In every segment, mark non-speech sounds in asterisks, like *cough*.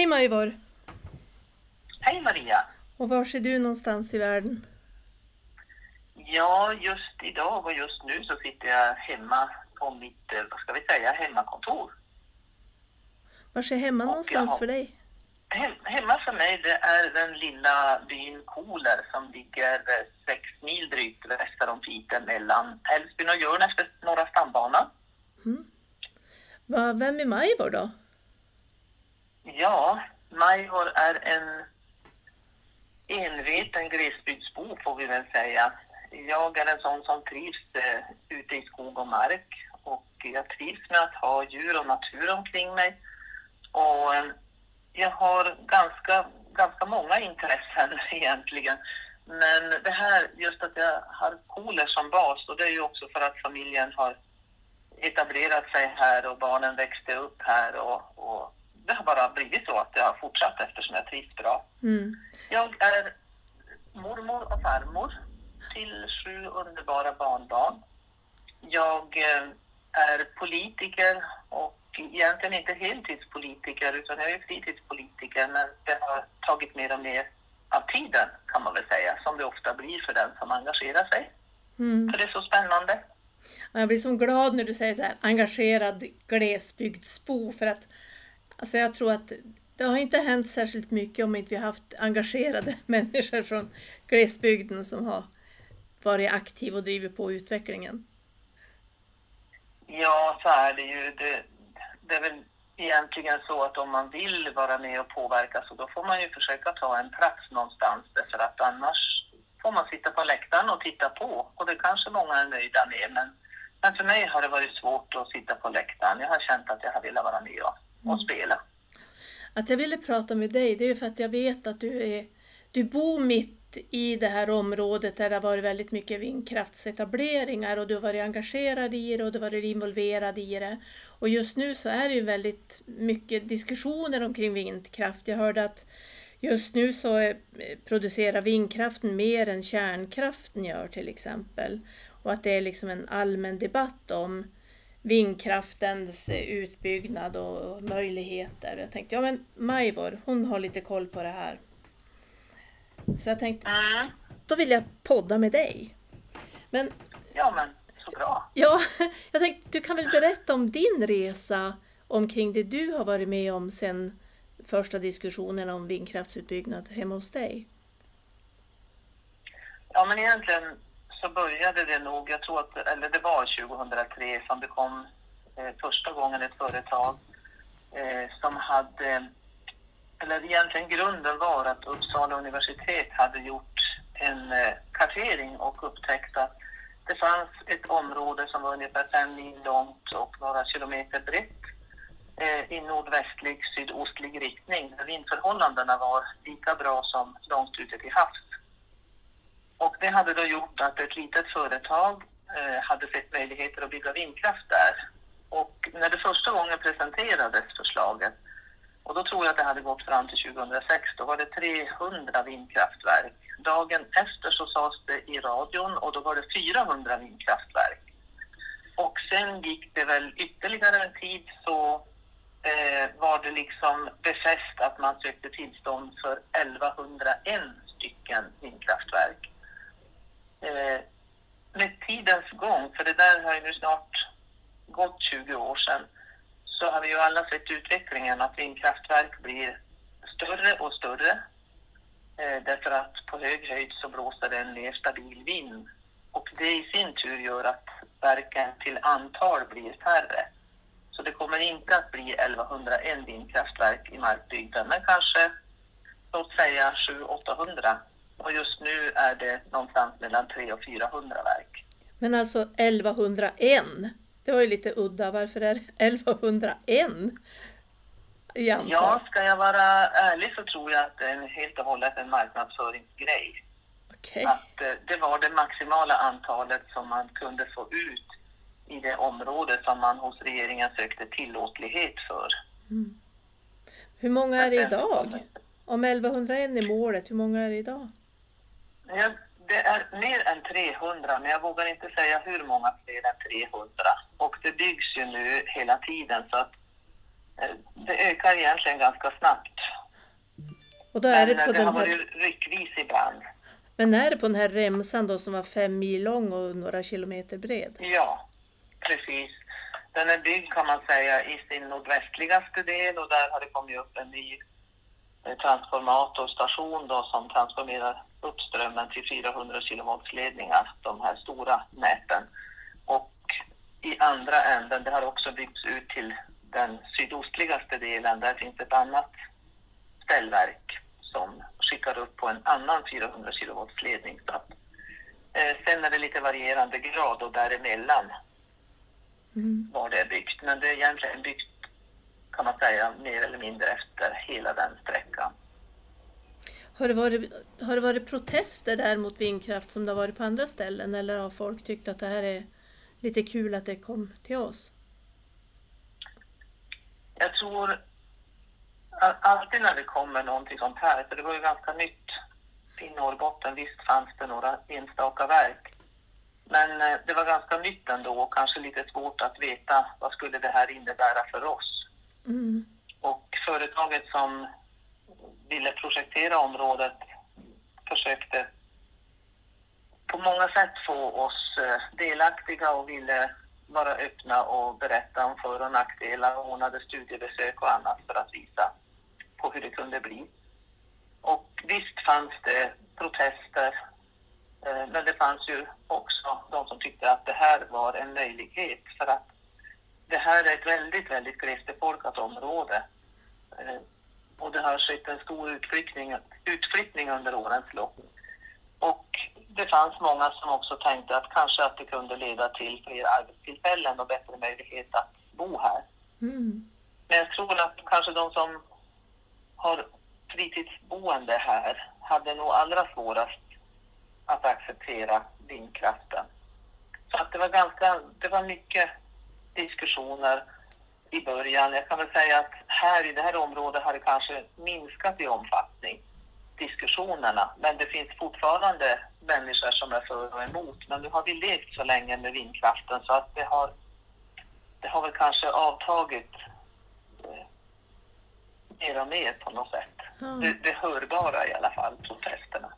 Hej Majvor! Hej Maria! Och var är du någonstans i världen? Ja, just idag och just nu så sitter jag hemma på mitt, eh, vad ska vi säga, hemmakontor. Var är hemma Och någonstans har- för dig? Hem, hemma för mig det är den lilla byn Koler som ligger eh, sex mil drygt väster om Piteå mellan Älvsbyn och Jörn efter Norra stambanan. Va, vem är Majvor då? Ja, Majvor är en enveten glesbygdsbo får vi väl säga. Jag är en sån som trivs eh, ute i skog och mark och jag trivs med att ha djur och natur omkring mig. Och eh, jag har ganska, ganska många intressen *laughs* egentligen. Men det här, just att jag har koler som bas och det är ju också för att familjen har etablerat sig här och barnen växte upp här och, och det har bara blivit så att jag har fortsatt eftersom jag trivs bra. Mm. Jag är mormor och farmor till sju underbara barnbarn. Jag eh, är politiker och egentligen inte heltidspolitiker utan jag är fritidspolitiker men det har tagit mer och mer av tiden kan man väl säga som det ofta blir för den som engagerar sig. Mm. För det är så spännande. Ja, Jag blir så glad när du säger så här, engagerad glesbygdsbo för att alltså jag tror att det har inte hänt särskilt mycket om inte vi har haft engagerade *laughs* människor från glesbygden som har varit aktiva och drivit på utvecklingen. Ja, så är det ju. Det, det är väl egentligen så att om man vill vara med och påverka så då får man ju försöka ta en plats någonstans därför att annars får man sitta på läktaren och titta på och det kanske många är nöjda med men, men för mig har det varit svårt att sitta på läktaren. Jag har känt att jag har velat vara med och, och spela. Att jag ville prata med dig det är ju för att jag vet att du, är, du bor mitt i det här området där det har varit väldigt mycket vindkraftsetableringar och du har varit engagerad i det och du har varit involverad i det. Och just nu så är det ju väldigt mycket diskussioner omkring vindkraft. Jag hörde att just nu så producerar vindkraften mer än kärnkraften gör till exempel. Och att det är liksom en allmän debatt om vindkraftens utbyggnad och möjligheter. Jag tänkte, ja men Majvor, hon har lite koll på det här. Så jag tänkte, Mm. då vill jag podda med dig. Men Ja, men så bra. ja, *laughs* jag tänkte, du kan väl berätta om din resa omkring det du har varit med om sedan första diskussionen om vindkraftsutbyggnad hemma hos dig. Ja, men egentligen så började det nog, jag tror att, eller det var 2003 som det kom eh, första gången ett företag eh, som hade, eller egentligen grunden var att Uppsala universitet hade gjort en eh, kartering och upptäckt att det fanns ett område som var ungefär fem mil långt och några kilometer brett eh, i nordvästlig, sydostlig riktning där vindförhållandena var lika bra som långt ute till havs. Och det hade då gjort att ett litet företag eh, hade sett möjligheter att bygga vindkraft där. Och när det första gången presenterades förslaget, och då tror jag att det hade gått fram till 2006, då var det 300 vindkraftverk. Dagen efter så sades det i radion och då var det 400 vindkraftverk. Och sen gick det väl ytterligare en tid så eh, var det liksom befäst att man sökte tillstånd för 1101 stycken vindkraftverk eh, med tidens gång, för det där har ju nu snart gått 20 år sedan, så har vi ju alla sett utvecklingen att vindkraftverk blir större och större. Eh, därför att på hög höjd så blåser det en mer stabil vind. Och det i sin tur gör att verken till antal blir färre. Så det kommer inte att bli 1101 vindkraftverk i markbygden, men kanske låt säga 700-800. Och just nu är det någonstans mellan 300 och 400 verk. Men alltså 1101, det var ju lite udda. Varför är det 1101 i antal? Ja, ska jag vara ärlig så tror jag att det är helt och hållet en marknadsföringsgrej. Okej. Att eh, det var det maximala antalet som man kunde få ut i det område som man hos regeringen sökte tillåtlighet för. Hur många är det idag? Om 1101 är målet, hur många är det idag? Ja, det är mer än 300, men jag vågar inte säga hur många fler än 300. Och det byggs ju nu hela tiden så att eh, det ökar egentligen ganska snabbt. Och då är Men det på det den har här, varit ryckvis ibland. men är det på den här remsan då som var fem mil lång och några kilometer bred? Ja, precis. Den är byggd kan man säga i sin nordvästligaste del och där har det kommit upp en ny eh, transformatorstation då som transformerar upp strömmen till 400 kilovoltsledningar, de här stora näten. Och i andra änden, det har också byggts ut till den sydostligaste delen, där finns ett annat ställverk som skickar upp på en annan 400 kilovoltsledning. Eh, sen är det lite varierande grad och däremellan Mm. var det är byggt. Men det är egentligen byggt kan man säga mer eller mindre efter hela den sträckan. Har det, varit, har det varit protester där mot vindkraft som det har varit på andra ställen eller har folk tyckt att det här är lite kul att det kom till oss? Jag tror alltid när det kommer någonting sånt här, för det var ju ganska nytt i Norrbotten, visst fanns det några enstaka verk. Men eh, det var ganska nytt ändå och kanske lite svårt att veta vad skulle det här innebära för oss. Mm. Och företaget som ville projektera området försökte på många sätt få oss eh, delaktiga och ville vara öppna och berätta om för och nackdelar och ordnade studiebesök och annat för att visa på hur det kunde bli. Och visst fanns det protester, eh, men det fanns ju också de som tyckte att det här var en möjlighet för att det här är ett väldigt, väldigt glesbefolkat område. Eh, och det har skett en stor utflyttning, utflyttning under årens lopp. Och det fanns många som också tänkte att kanske att det kunde leda till fler arbetstillfällen och bättre möjlighet att bo här. Mm. Men jag tror att kanske de som har fritidsboende här hade nog allra svårast att acceptera vindkraften. Så att det var ganska, det var mycket diskussioner i början. Jag kan väl säga att här i det här området har det kanske minskat i omfattning, diskussionerna. Men det finns fortfarande människor som är för och emot. Men nu har vi levt så länge med vindkraften så att det har, det har väl kanske avtagit eh, mer och mer på något sätt. Ja. Det, det hörbara i alla fall, protesterna.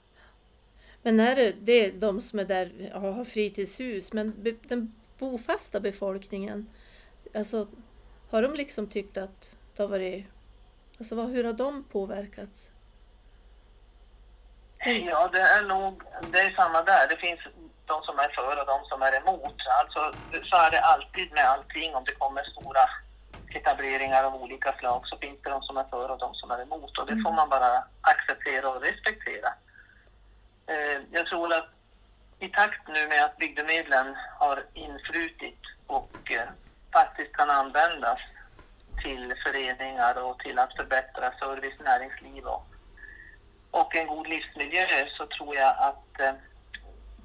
Men är det, det är de som är där och har fritidshus, men den bofasta befolkningen, alltså har de liksom tyckt att det har varit, alltså vad, hur har de påverkats? Tänk- Ja, det är nog det är samma där. Det finns de som är för och de som är emot. Alltså, så är det alltid med allting. Om det kommer stora etableringar av olika slag så finns det de som är för och de som är emot. Och det får man bara acceptera och respektera. Eh, Jag tror att i takt nu med att bygdemedlen har infrutit och eh, faktiskt kan användas till föreningar och till att förbättra service, näringsliv och och en god livsmiljö så tror jag att eh,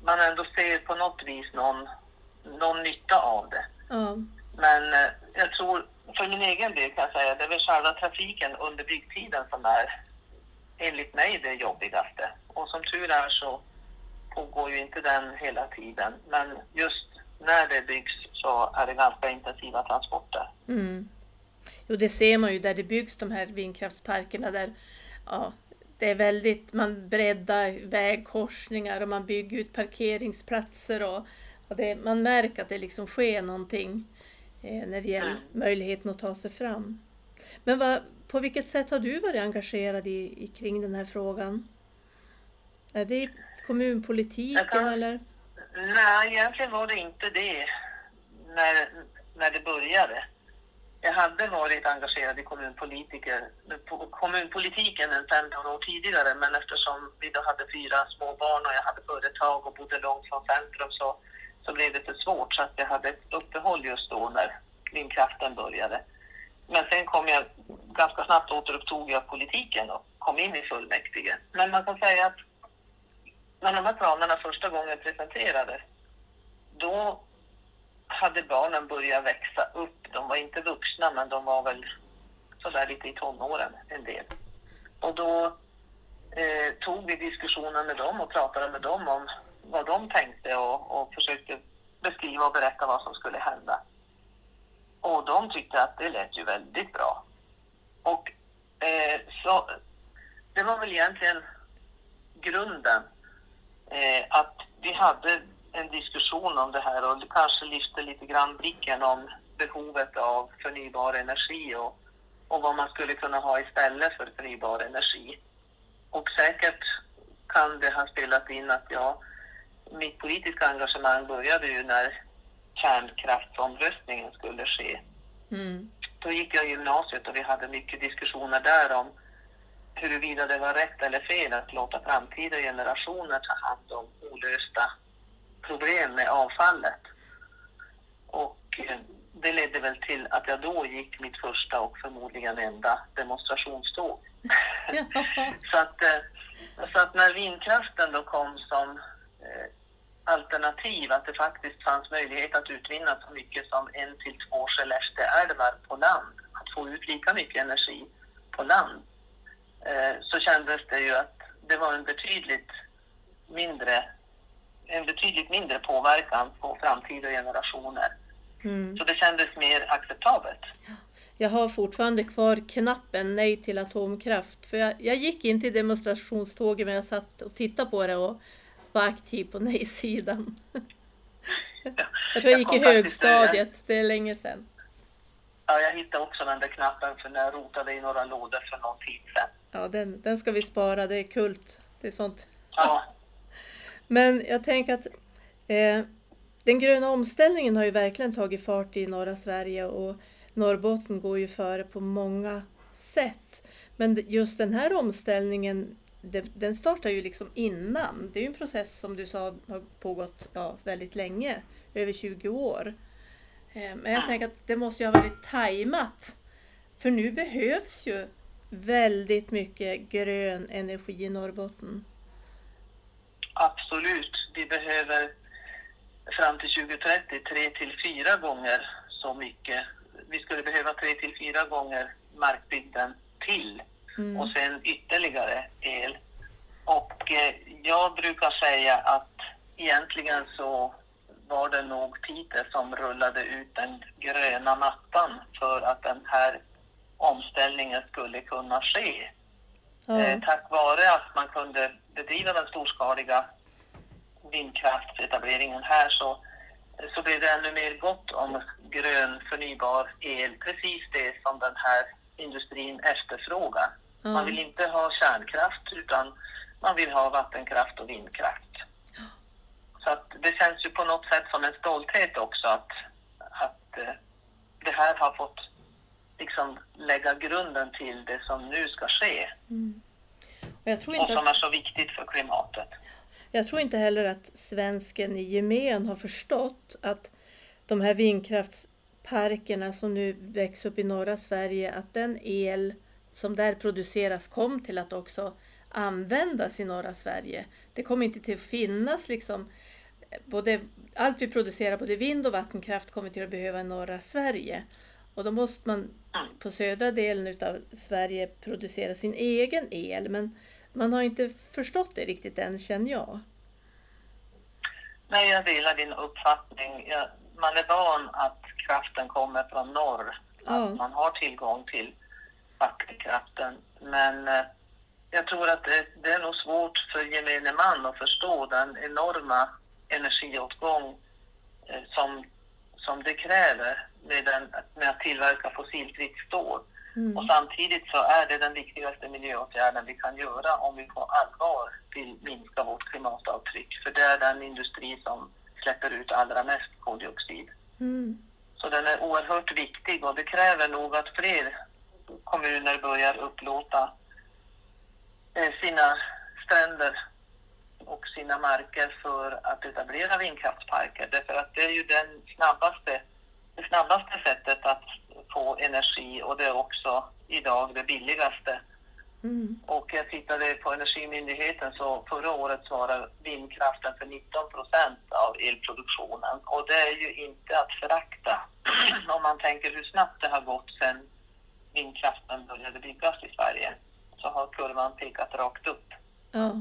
man ändå ser på något vis någon, någon nytta av det. Ja, Men eh, jag tror, för min egen del kan jag säga, det är väl själva trafiken under byggtiden som är enligt mig det jobbigaste. Och som tur är så pågår ju inte den hela tiden. Men just när det byggs så är det ganska intensiva transporter. mm. Jo, det ser man ju där det byggs de här vindkraftsparkerna där ja, det är väldigt, man breddar vägkorsningar och man bygger ut parkeringsplatser och, och det, man märker att det liksom sker någonting eh, när det gäller Mm. möjligheten att ta sig fram. Men vad, på vilket sätt har du varit engagerad i, i kring den här frågan? Är det i kommunpolitiken kan- eller? Nej, egentligen var det inte det när, när det började. Jag hade varit engagerad i kommunpolitiker, kommunpolitiken en 15 år tidigare men eftersom vi då hade fyra små barn och jag hade företag och bodde långt från centrum så, så blev det för svårt så att jag hade ett uppehåll just då när vindkraften började. Men sen kom jag ganska snabbt återupptog jag politiken och kom in i fullmäktige. Men man kan säga att när de här planerna första gången presenterades, då hade barnen börjat växa upp. De var inte vuxna, men de var väl sådär lite i tonåren, en del. Och då eh, tog vi diskussionen med dem och pratade med dem om vad de tänkte och, och försökte beskriva och berätta vad som skulle hända. Och de tyckte att det lät ju väldigt bra. Och eh, så det var väl egentligen grunden. Eh, att vi hade en diskussion om det här och kanske lyfte lite grann blicken om behovet av förnybar energi och, och vad man skulle kunna ha istället för förnybar energi. Och säkert kan det ha spelat in att jag, mitt politiska engagemang började ju när kärnkraftsomröstningen skulle ske. Mm. Då gick jag i gymnasiet och vi hade mycket diskussioner där om huruvida det var rätt eller fel att låta framtida generationer ta hand om olösta problem med avfallet. Och eh, det ledde väl till att jag då gick mitt första och förmodligen enda demonstrationståg. *laughs* så, att, eh, så att när vindkraften då kom som eh, alternativ, att det faktiskt fanns möjlighet att utvinna så mycket som en till två Skellefteälvar på land, att få ut lika mycket energi på land, så kändes det ju att det var en betydligt mindre en betydligt mindre påverkan på framtida generationer. Mm. Så det kändes mer acceptabelt. Jag har fortfarande kvar knappen nej till atomkraft. För jag, jag gick in till demonstrationståget men jag satt och tittade på det och var aktiv på nej-sidan. *laughs* jag tror jag gick i högstadiet, det är länge sedan. Ja, jag hittade också den där knappen för när jag rotade i några lådor för någon tid sedan. Ja, den, den ska vi spara, det är kult. Det är sånt. Ja, *laughs* Men jag tänker att eh, den gröna omställningen har ju verkligen tagit fart i norra Sverige och Norrbotten går ju före på många sätt. Men just den här omställningen den startar ju liksom innan. Det är ju en process som du sa har pågått ja, väldigt länge, över 20 år. Eh, Men jag tänker att det måste ju ha varit tajmat. För nu behövs ju väldigt mycket grön energi i Norrbotten. absolut. Vi behöver fram till 2030 tre till fyra gånger så mycket. Vi skulle behöva tre till fyra gånger markbygden till Mm. och sen ytterligare el. Och eh, jag brukar säga att egentligen så var det nog Peter som rullade ut den gröna mattan för att den här omställningen skulle kunna ske. Eh, tack vare att man kunde bedriva den storskaliga vindkraftsetableringen här så, så blev det ännu mer gott om grön förnybar el. Precis det som den här industrin efterfrågar. Ja. Man vill inte ha kärnkraft utan man vill ha vattenkraft och vindkraft. Så att det känns ju på något sätt som en stolthet också att, att eh, det här har fått liksom lägga grunden till det som nu ska ske Mm. Och jag, tror och inte som att, är så viktigt för klimatet. jag tror inte heller att svensken i gemen har förstått att de här vindkraftsparkerna som nu växer upp i norra Sverige, att den el som där produceras kom till att också användas i norra Sverige. Det kommer inte till att finnas liksom både, allt vi producerar, både vind och vattenkraft, kommer till att behöva i norra Sverige. Och då måste man på södra delen utav Sverige producera sin egen el. Men man har inte förstått det riktigt än, känner jag. Nej, jag delar din uppfattning. Man är van att kraften kommer från norr. Ja. Att man har tillgång till vattenkraften. Men eh, jag tror att det, det är nog svårt för gemene man att förstå den enorma energiåtgång eh, som, som det kräver med, den, med att tillverka fossilfritt stål. Mm. Och samtidigt så är det den viktigaste miljöåtgärden vi kan göra om vi på allvar vill minska vårt klimatavtryck. För det är den industri som släpper ut allra mest koldioxid. Mm. Så den är oerhört viktig och det kräver nog att fler kommuner börjar upplåta eh, sina stränder och sina marker för att etablera vindkraftsparker. Därför att det är ju den snabbaste, det snabbaste sättet att få energi och det är också idag det billigaste. Mm. Och jag tittade på Energimyndigheten så förra året svarade vindkraften för 19 procent av elproduktionen. Och det är ju inte att förakta *clears throat* om man tänker hur snabbt det har gått sedan vindkraften började byggas i Sverige. Så har kurvan pekat rakt upp. Ja.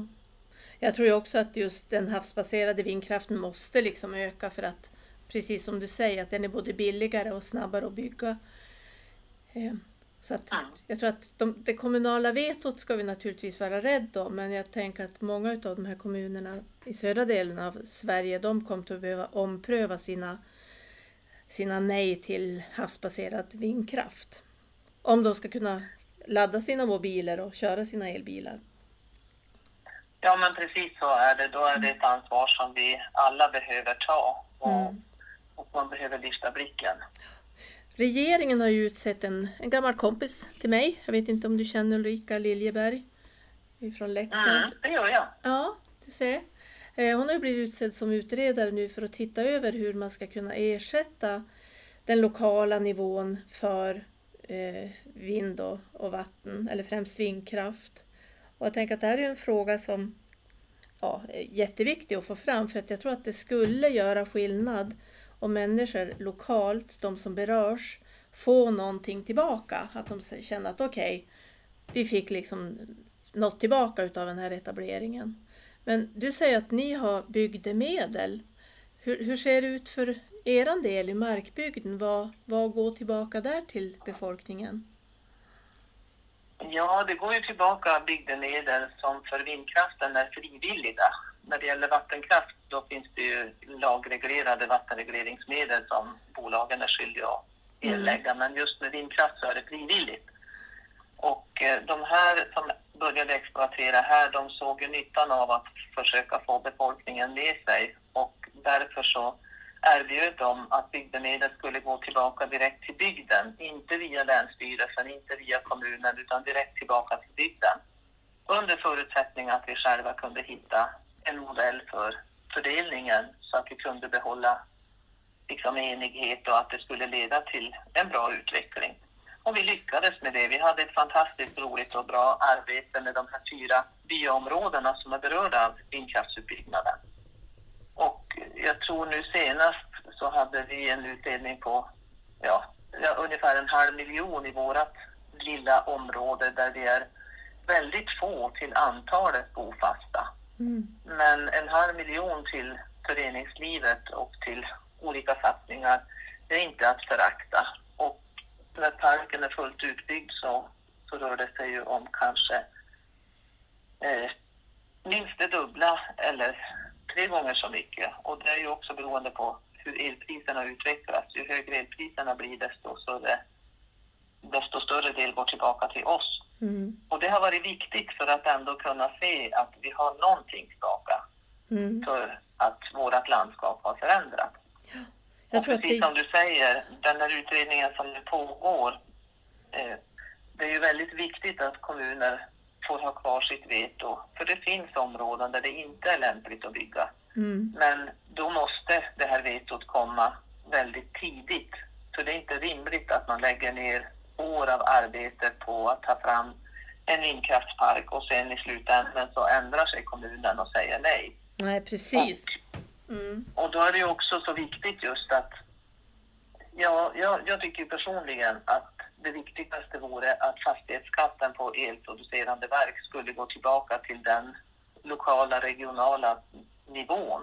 Jag tror ju också att just den havsbaserade vindkraften måste liksom öka för att, precis som du säger, att den är både billigare och snabbare att bygga. Eh, Så att jag tror att de, det kommunala vetot ska vi naturligtvis vara rädda om men jag tänker att många av de här kommunerna i södra delen av Sverige de kommer att behöva ompröva sina, sina nej till havsbaserad vindkraft. Om de ska kunna ladda sina mobiler och köra sina elbilar. Ja, men precis så är det. Då är det ett ansvar som vi alla behöver ta och, Mm. och man behöver lyfta blicken. Regeringen har ju utsett en, en gammal kompis till mig. Jag vet inte om du känner Ulrika Liljeberg från Leksand. Mm, det gör jag. Ja, du ser. Eh, Hon har ju blivit utsedd som utredare nu för att titta över hur man ska kunna ersätta den lokala nivån för eh, vind och, och vatten, eller främst vindkraft. Och jag tänker att det här är en fråga som ja, är jätteviktig att få fram för att jag tror att det skulle göra skillnad om människor lokalt, de som berörs, får någonting tillbaka. Att de känner att okej, vi fick liksom något tillbaka utav den här etableringen. Men du säger att ni har bygdemedel. Hur, hur ser det ut för er del i markbygden? Vad, vad går tillbaka där till befolkningen? Ja, det går ju tillbaka bygdemedel som för vindkraften är frivilliga. När det gäller vattenkraft då finns det ju lagreglerade vattenregleringsmedel som bolagen är skyldiga att erlägga. Men just med vindkraft så är det frivilligt. Och eh, de här som började exploatera här, de såg ju nyttan av att försöka få befolkningen med sig och därför så erbjöd dem att bygdemedel skulle gå tillbaka direkt till bygden, inte via Länsstyrelsen, inte via kommunen, utan direkt tillbaka till bygden. Under förutsättning att vi själva kunde hitta en modell för fördelningen så att vi kunde behålla liksom, enighet och att det skulle leda till en bra utveckling. Och vi lyckades med det. Vi hade ett fantastiskt roligt och bra arbete med de här fyra byområdena som är berörda av vindkraftsutbyggnaden. Jag tror nu senast så hade vi en utdelning på ja, ja, ungefär en halv miljon i vårt lilla område där vi är väldigt få till antalet bofasta. Mm. Men en halv miljon till föreningslivet och till olika satsningar, det är inte att förakta. Och när parken är fullt utbyggd så, så rör det sig ju om kanske eh, minst det dubbla eller tre gånger så mycket. Och det är ju också beroende på hur elpriserna utvecklas. Ju högre elpriserna blir desto större, desto större del går tillbaka till oss. Mm. Och det har varit viktigt för att ändå kunna se att vi har någonting tillbaka Mm. för att vårt landskap har förändrats. Jag och tror att precis som det, du säger, den här utredningen som nu pågår, eh, det är ju väldigt viktigt att kommuner får ha kvar sitt veto. För det finns områden där det inte är lämpligt att bygga. mm. Men då måste det här vetot komma väldigt tidigt. För det är inte rimligt att man lägger ner år av arbete på att ta fram en vindkraftspark och sen i slutändan så ändrar sig kommunen och säger nej. Nej, precis. Mm. Och då är det också så viktigt just att, ja, jag, jag tycker personligen att det viktigaste vore att fastighetsskatten på elproducerande verk skulle gå tillbaka till den lokala, regionala nivån.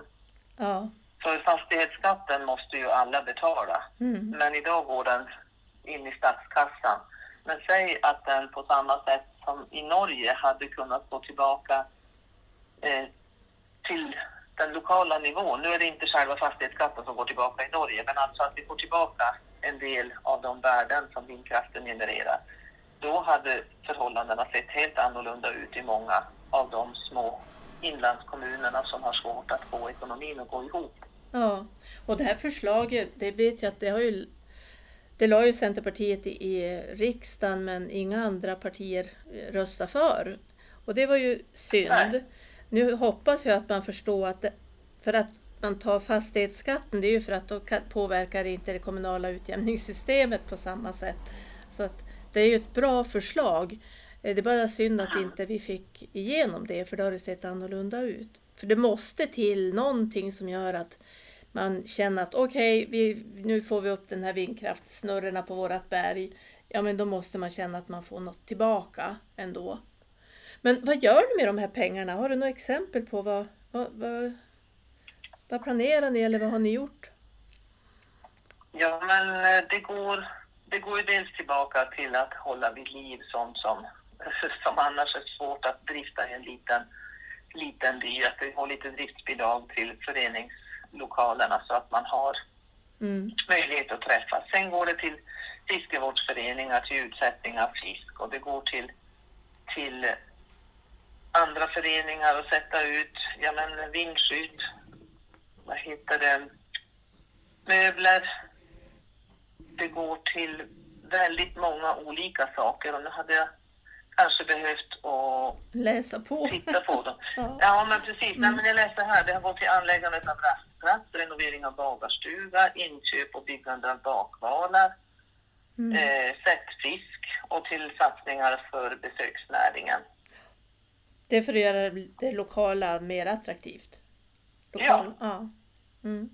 Ja. För fastighetsskatten måste ju alla betala, Mm. men idag går den in i statskassan. Men säg att den på samma sätt som i Norge hade kunnat gå tillbaka eh, till den lokala nivån. Nu är det inte själva fastighetsskatten som går tillbaka i Norge, men alltså att vi får tillbaka en del av de värden som vindkraften genererar. Då hade förhållandena sett helt annorlunda ut i många av de små inlandskommunerna som har svårt att få ekonomin att gå ihop. Ja, och det här förslaget, det vet jag att det har ju det la ju Centerpartiet i, i riksdagen men inga andra partier eh, röstade för. Och det var ju synd. Nej. Nu hoppas jag att man förstår att det, för att man tar fastighetsskatten det är ju för att då påverkar det inte det kommunala utjämningssystemet på samma sätt. Så att det är ju ett bra förslag. Eh, det är bara synd att inte vi fick igenom det för då har det sett annorlunda ut. För det måste till någonting som gör att man känner att okej, okay, nu får vi upp den här vindkraftsnurrorna på vårat berg. Ja, men då måste man känna att man får något tillbaka ändå. Men vad gör du med de här pengarna? Har du några exempel på vad, vad, vad, vad planerar ni eller vad har ni gjort? Ja, men eh, det går det går ju dels tillbaka till att hålla vid liv sånt som, *laughs* som annars är svårt att drifta i en liten, liten by. Att det går lite driftsbidrag till föreningslokalerna så att man har Mm. möjlighet att träffas. Sen går det till fiskevårdsföreningar, till utsättning av fisk och det går till, till andra föreningar att sätta ut ja, men vindskydd, vad heter det, möbler. Det går till väldigt många olika saker och nu hade jag kanske behövt att Läsa på. titta på dem. *laughs* Ja. Ja, men precis. Nej, men jag läste här. Det har gått till anläggandet av rastplats, renovering av bagarstuga, inköp och byggande av bakvalar, Mm. eh, sättfisk och till satsningar för besöksnäringen. Det är för att göra det lokala mer attraktivt. Lokal, ja. Mm.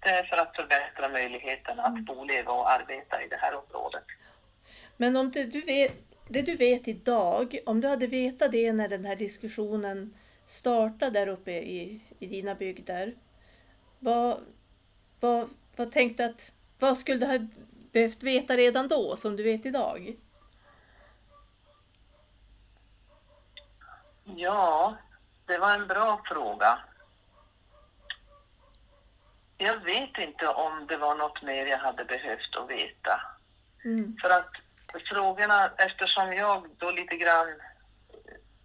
Det är för att förbättra möjligheten att bo, leva och arbeta i det här området. Men om det du, vet, det du vet idag, om du hade vetat det när den här diskussionen startade där uppe i, i dina bygder. Vad, vad, vad tänkte att, vad skulle du ha behövt veta redan då som du vet idag? Ja, det var en bra fråga. Jag vet inte om det var något mer jag hade behövt att veta. Mm. För att frågorna, eftersom jag då lite grann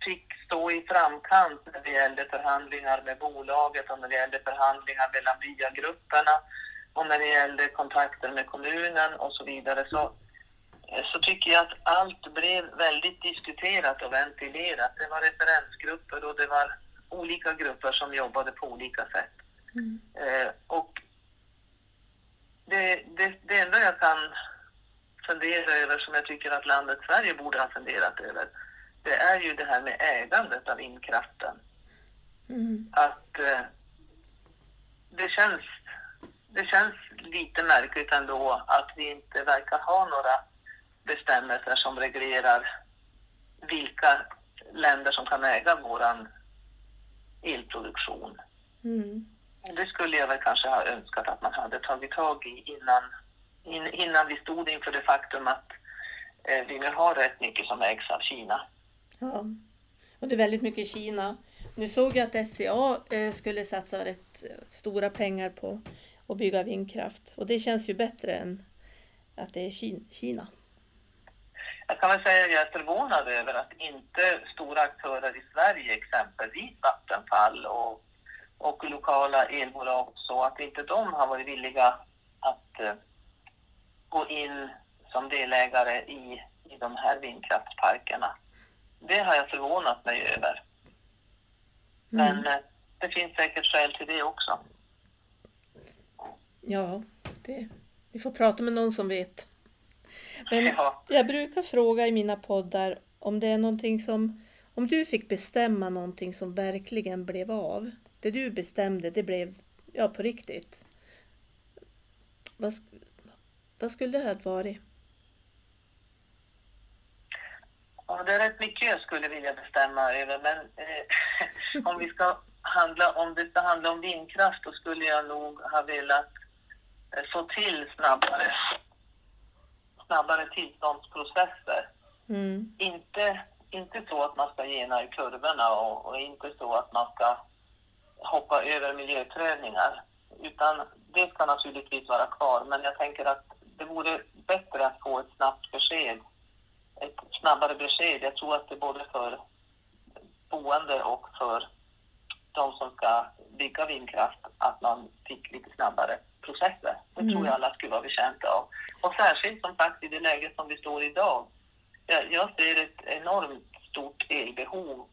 fick stå i framkant när det gällde förhandlingar med bolaget och när det gällde förhandlingar mellan byagrupperna och när det gällde kontakter med kommunen och så vidare så, så tycker jag att allt blev väldigt diskuterat och ventilerat. Det var referensgrupper och det var olika grupper som jobbade på olika sätt. Mm. Eh, och det, det, det enda jag kan fundera över som jag tycker att landet Sverige borde ha funderat över det är ju det här med ägandet av vindkraften. Mm. Att eh, det, känns, det känns lite märkligt ändå att vi inte verkar ha några bestämmelser som reglerar vilka länder som kan äga våran elproduktion. Mm. Det skulle jag väl kanske ha önskat att man hade tagit tag i innan, in, innan vi stod inför det faktum att eh, vi nu har rätt mycket som ägs av Kina. Ja. Och det är väldigt mycket Kina. Nu såg jag att SCA eh, skulle satsa rätt stora pengar på att bygga vindkraft. Och det känns ju bättre än att det är Ki- Kina. Jag kan väl säga att jag är förvånad över att inte stora aktörer i Sverige, exempelvis Vattenfall och, och lokala elbolag, så att inte de har varit villiga att eh, gå in som delägare i, i de här vindkraftsparkerna. Det har jag förvånat mig över. Men Mm. det finns säkert skäl till det också. Ja, det, vi får prata med någon som vet. Men Ja. jag brukar fråga i mina poddar om det är någonting som, om du fick bestämma någonting som verkligen blev av. Det du bestämde, det blev, ja på riktigt. Vad, vad skulle det ha varit? Ja, det är rätt mycket jag skulle vilja bestämma över, men eh, *laughs* om, vi ska handla, om det ska handla om vindkraft, då skulle jag nog ha velat eh, få till snabbare, snabbare tillståndsprocesser. Mm. Inte, inte så att man ska gena i kurvorna och, och inte så att man ska hoppa över miljöprövningar, utan det ska naturligtvis vara kvar. Men jag tänker att det vore bättre att få ett snabbt besked ett snabbare besked. Jag tror att det både för boende och för de som ska bygga vindkraft att man fick lite snabbare processer. Det Mm. tror jag alla skulle vara betjänta av. Och särskilt som sagt i det läget som vi står idag. Jag, jag ser ett enormt stort elbehov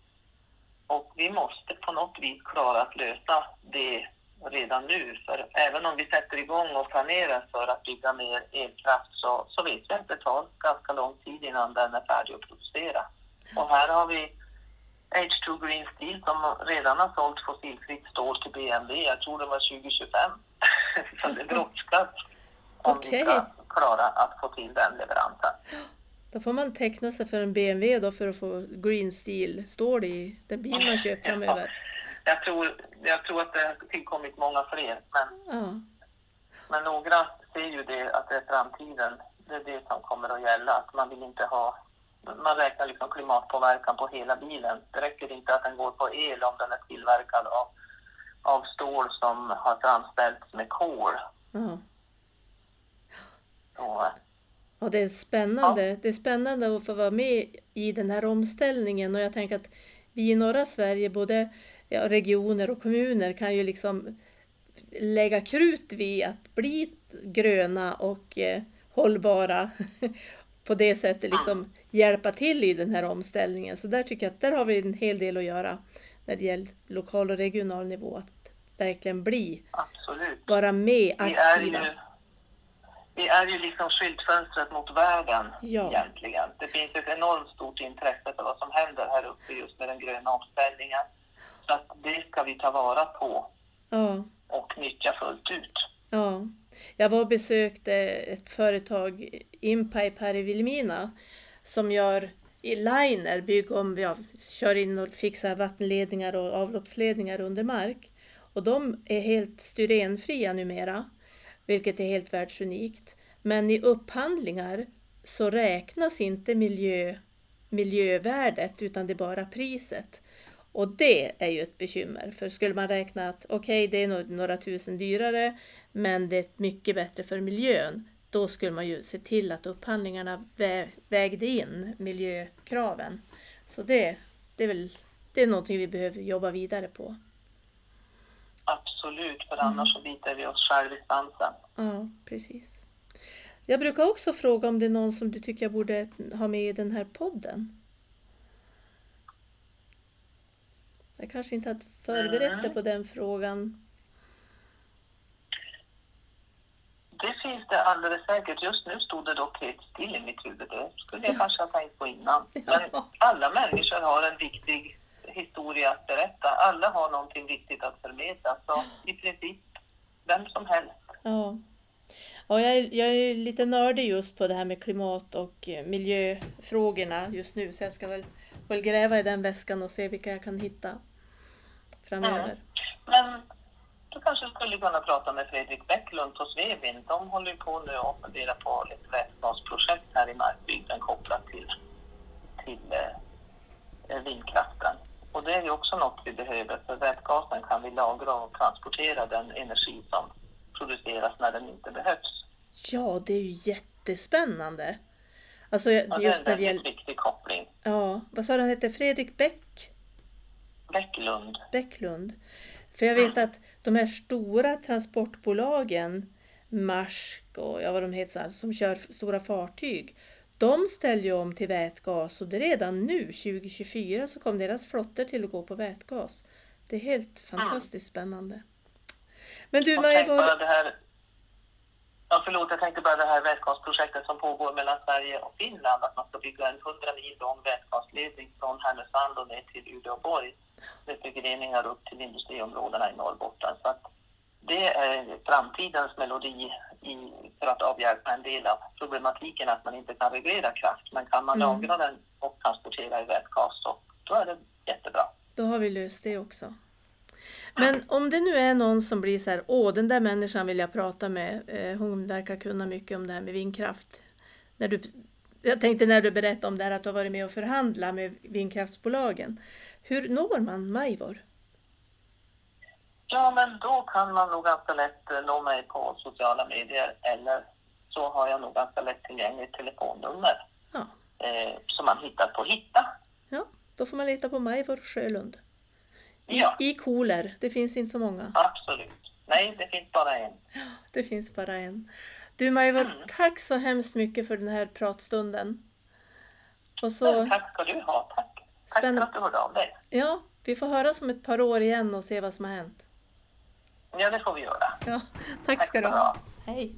och vi måste på något vis klara att lösa det redan nu. För även om vi sätter igång och planerar för att bygga mer elkraft så, så vet vi att det tar ganska lång tid innan den är färdig att producera. Och här har vi H2 Green Steel som redan har sålt fossilfritt stål till BMW. Jag tror det var 2025. *laughs* så det brådskar om Okej. vi ska klara att få till den leveransen. Då får man teckna sig för en BMW då för att få green steel stål i den bil man köper framöver. Jag tror, jag tror att det har tillkommit många fler, men Ja. Men några ser ju det att det är framtiden det är det som kommer att gälla. Att man vill inte ha... Man räknar liksom klimatpåverkan på hela bilen. Det räcker inte att den går på el om den är tillverkad av, av stål som har framställts med kol. Ja. Så, Och det är spännande. Det är spännande att få vara med i den här omställningen och jag tänker att vi i norra Sverige, både ja, regioner och kommuner, kan ju liksom lägga krut vid att bli gröna och eh, hållbara. *laughs* På det sättet liksom hjälpa till i den här omställningen. Så där tycker jag att där har vi en hel del att göra när det gäller lokal och regional nivå. Att verkligen bli, absolut. vara med Vi är aktiva. ju, vi är ju liksom skyltfönstret mot världen Ja. egentligen. Det finns ett enormt stort intresse för vad som händer här uppe just med den gröna omställningen. Så att det ska vi ta vara på Ja. och nyttja fullt ut. Ja, jag var och besökte ett företag, Inpipe här i Vilhelmina, som gör i liner, bygg om, ja, kör in och fixar vattenledningar och avloppsledningar under mark. Och de är helt styrenfria numera, vilket är helt världsunikt. Men i upphandlingar så räknas inte miljö, miljövärdet utan det är bara priset. Och det är ju ett bekymmer, för skulle man räkna att okej, det är några tusen dyrare, men det är mycket bättre för miljön, då skulle man ju se till att upphandlingarna vägde in miljökraven. Så det, det är väl det är någonting vi behöver jobba vidare på. Absolut, för annars så biter vi oss själva i svansen. Ja, precis. Jag brukar också fråga om det är någon som du tycker jag borde ha med i den här podden. Jag kanske inte hade förberett dig Mm. på den frågan. Det finns det alldeles säkert. Just nu stod det dock helt still i mitt huvud. Det skulle jag kanske ha tänkt på innan. *laughs* Men Ja. alla människor har en viktig historia att berätta. Alla har någonting viktigt att förmedla. Så i princip vem som helst. Ja. Ja, jag, är, jag är lite nördig just på det här med klimat och eh, miljöfrågorna just nu. Så jag ska väl, väl gräva i den väskan och se vilka jag kan hitta framöver. Men du kanske skulle kunna prata med Fredrik Bäcklund på Svebin. De håller på nu och funderar på ett vätgasprojekt här i Markbygden kopplat till, till eh, vindkraften. Och det är ju också något vi behöver för vätgasen kan vi lagra och transportera den energi som produceras när den inte behövs. Ja, det är ju jättespännande. Alltså jag- Och det är en just väldigt gäller... viktig koppling. Ja, vad sa du han hette? Fredrik Bäck? Bäcklund. Bäcklund. För jag vet att de här stora transportbolagen, Maersk och ja, vad de heter, som kör stora fartyg, de ställer ju om till vätgas och det är redan nu, 2024, så kommer deras flottor till att gå på vätgas. Det är helt fantastiskt spännande. Men du, Maja, det här... Ja, förlåt, jag tänkte bara det här vätgasprojektet som pågår mellan Sverige och Finland. Att man ska bygga en 100 mil lång vätgasledning från Härnösand och ner till Uleåborg. Med förgreningar upp till industriområdena i Norrbotten. Så att det är framtidens melodi för att avhjälpa en del av problematiken att man inte kan reglera kraft. Men kan man Mm. lagra den och transportera i vätgas så då är det jättebra. Då har vi löst det också. Men om det nu är någon som blir så här, åh den där människan vill jag prata med, eh, hon verkar kunna mycket om det här med vindkraft. När du, jag tänkte när du berättade om det här att du har varit med och förhandlat med vindkraftsbolagen. Hur når man Majvor? Ja, men då kan man nog ganska lätt eh, nå mig på sociala medier eller så har jag nog ganska lättillgängligt telefonnummer Ja, eh, som man hittar på Hitta. ja, då får man leta på Majvor Sjölund. I, Ja. I Koler, det finns inte så många. Absolut. Nej, det finns bara en. Det finns bara en. Du Majvor, Mm. tack så hemskt mycket för den här pratstunden. Och så... Men Tack ska du ha. Tack. Tack Spänn- för att du hörde av dig. Ja, vi får höras om ett par år igen och se vad som har hänt. Ja, det får vi göra. Ja, tack ska du ha. Hej!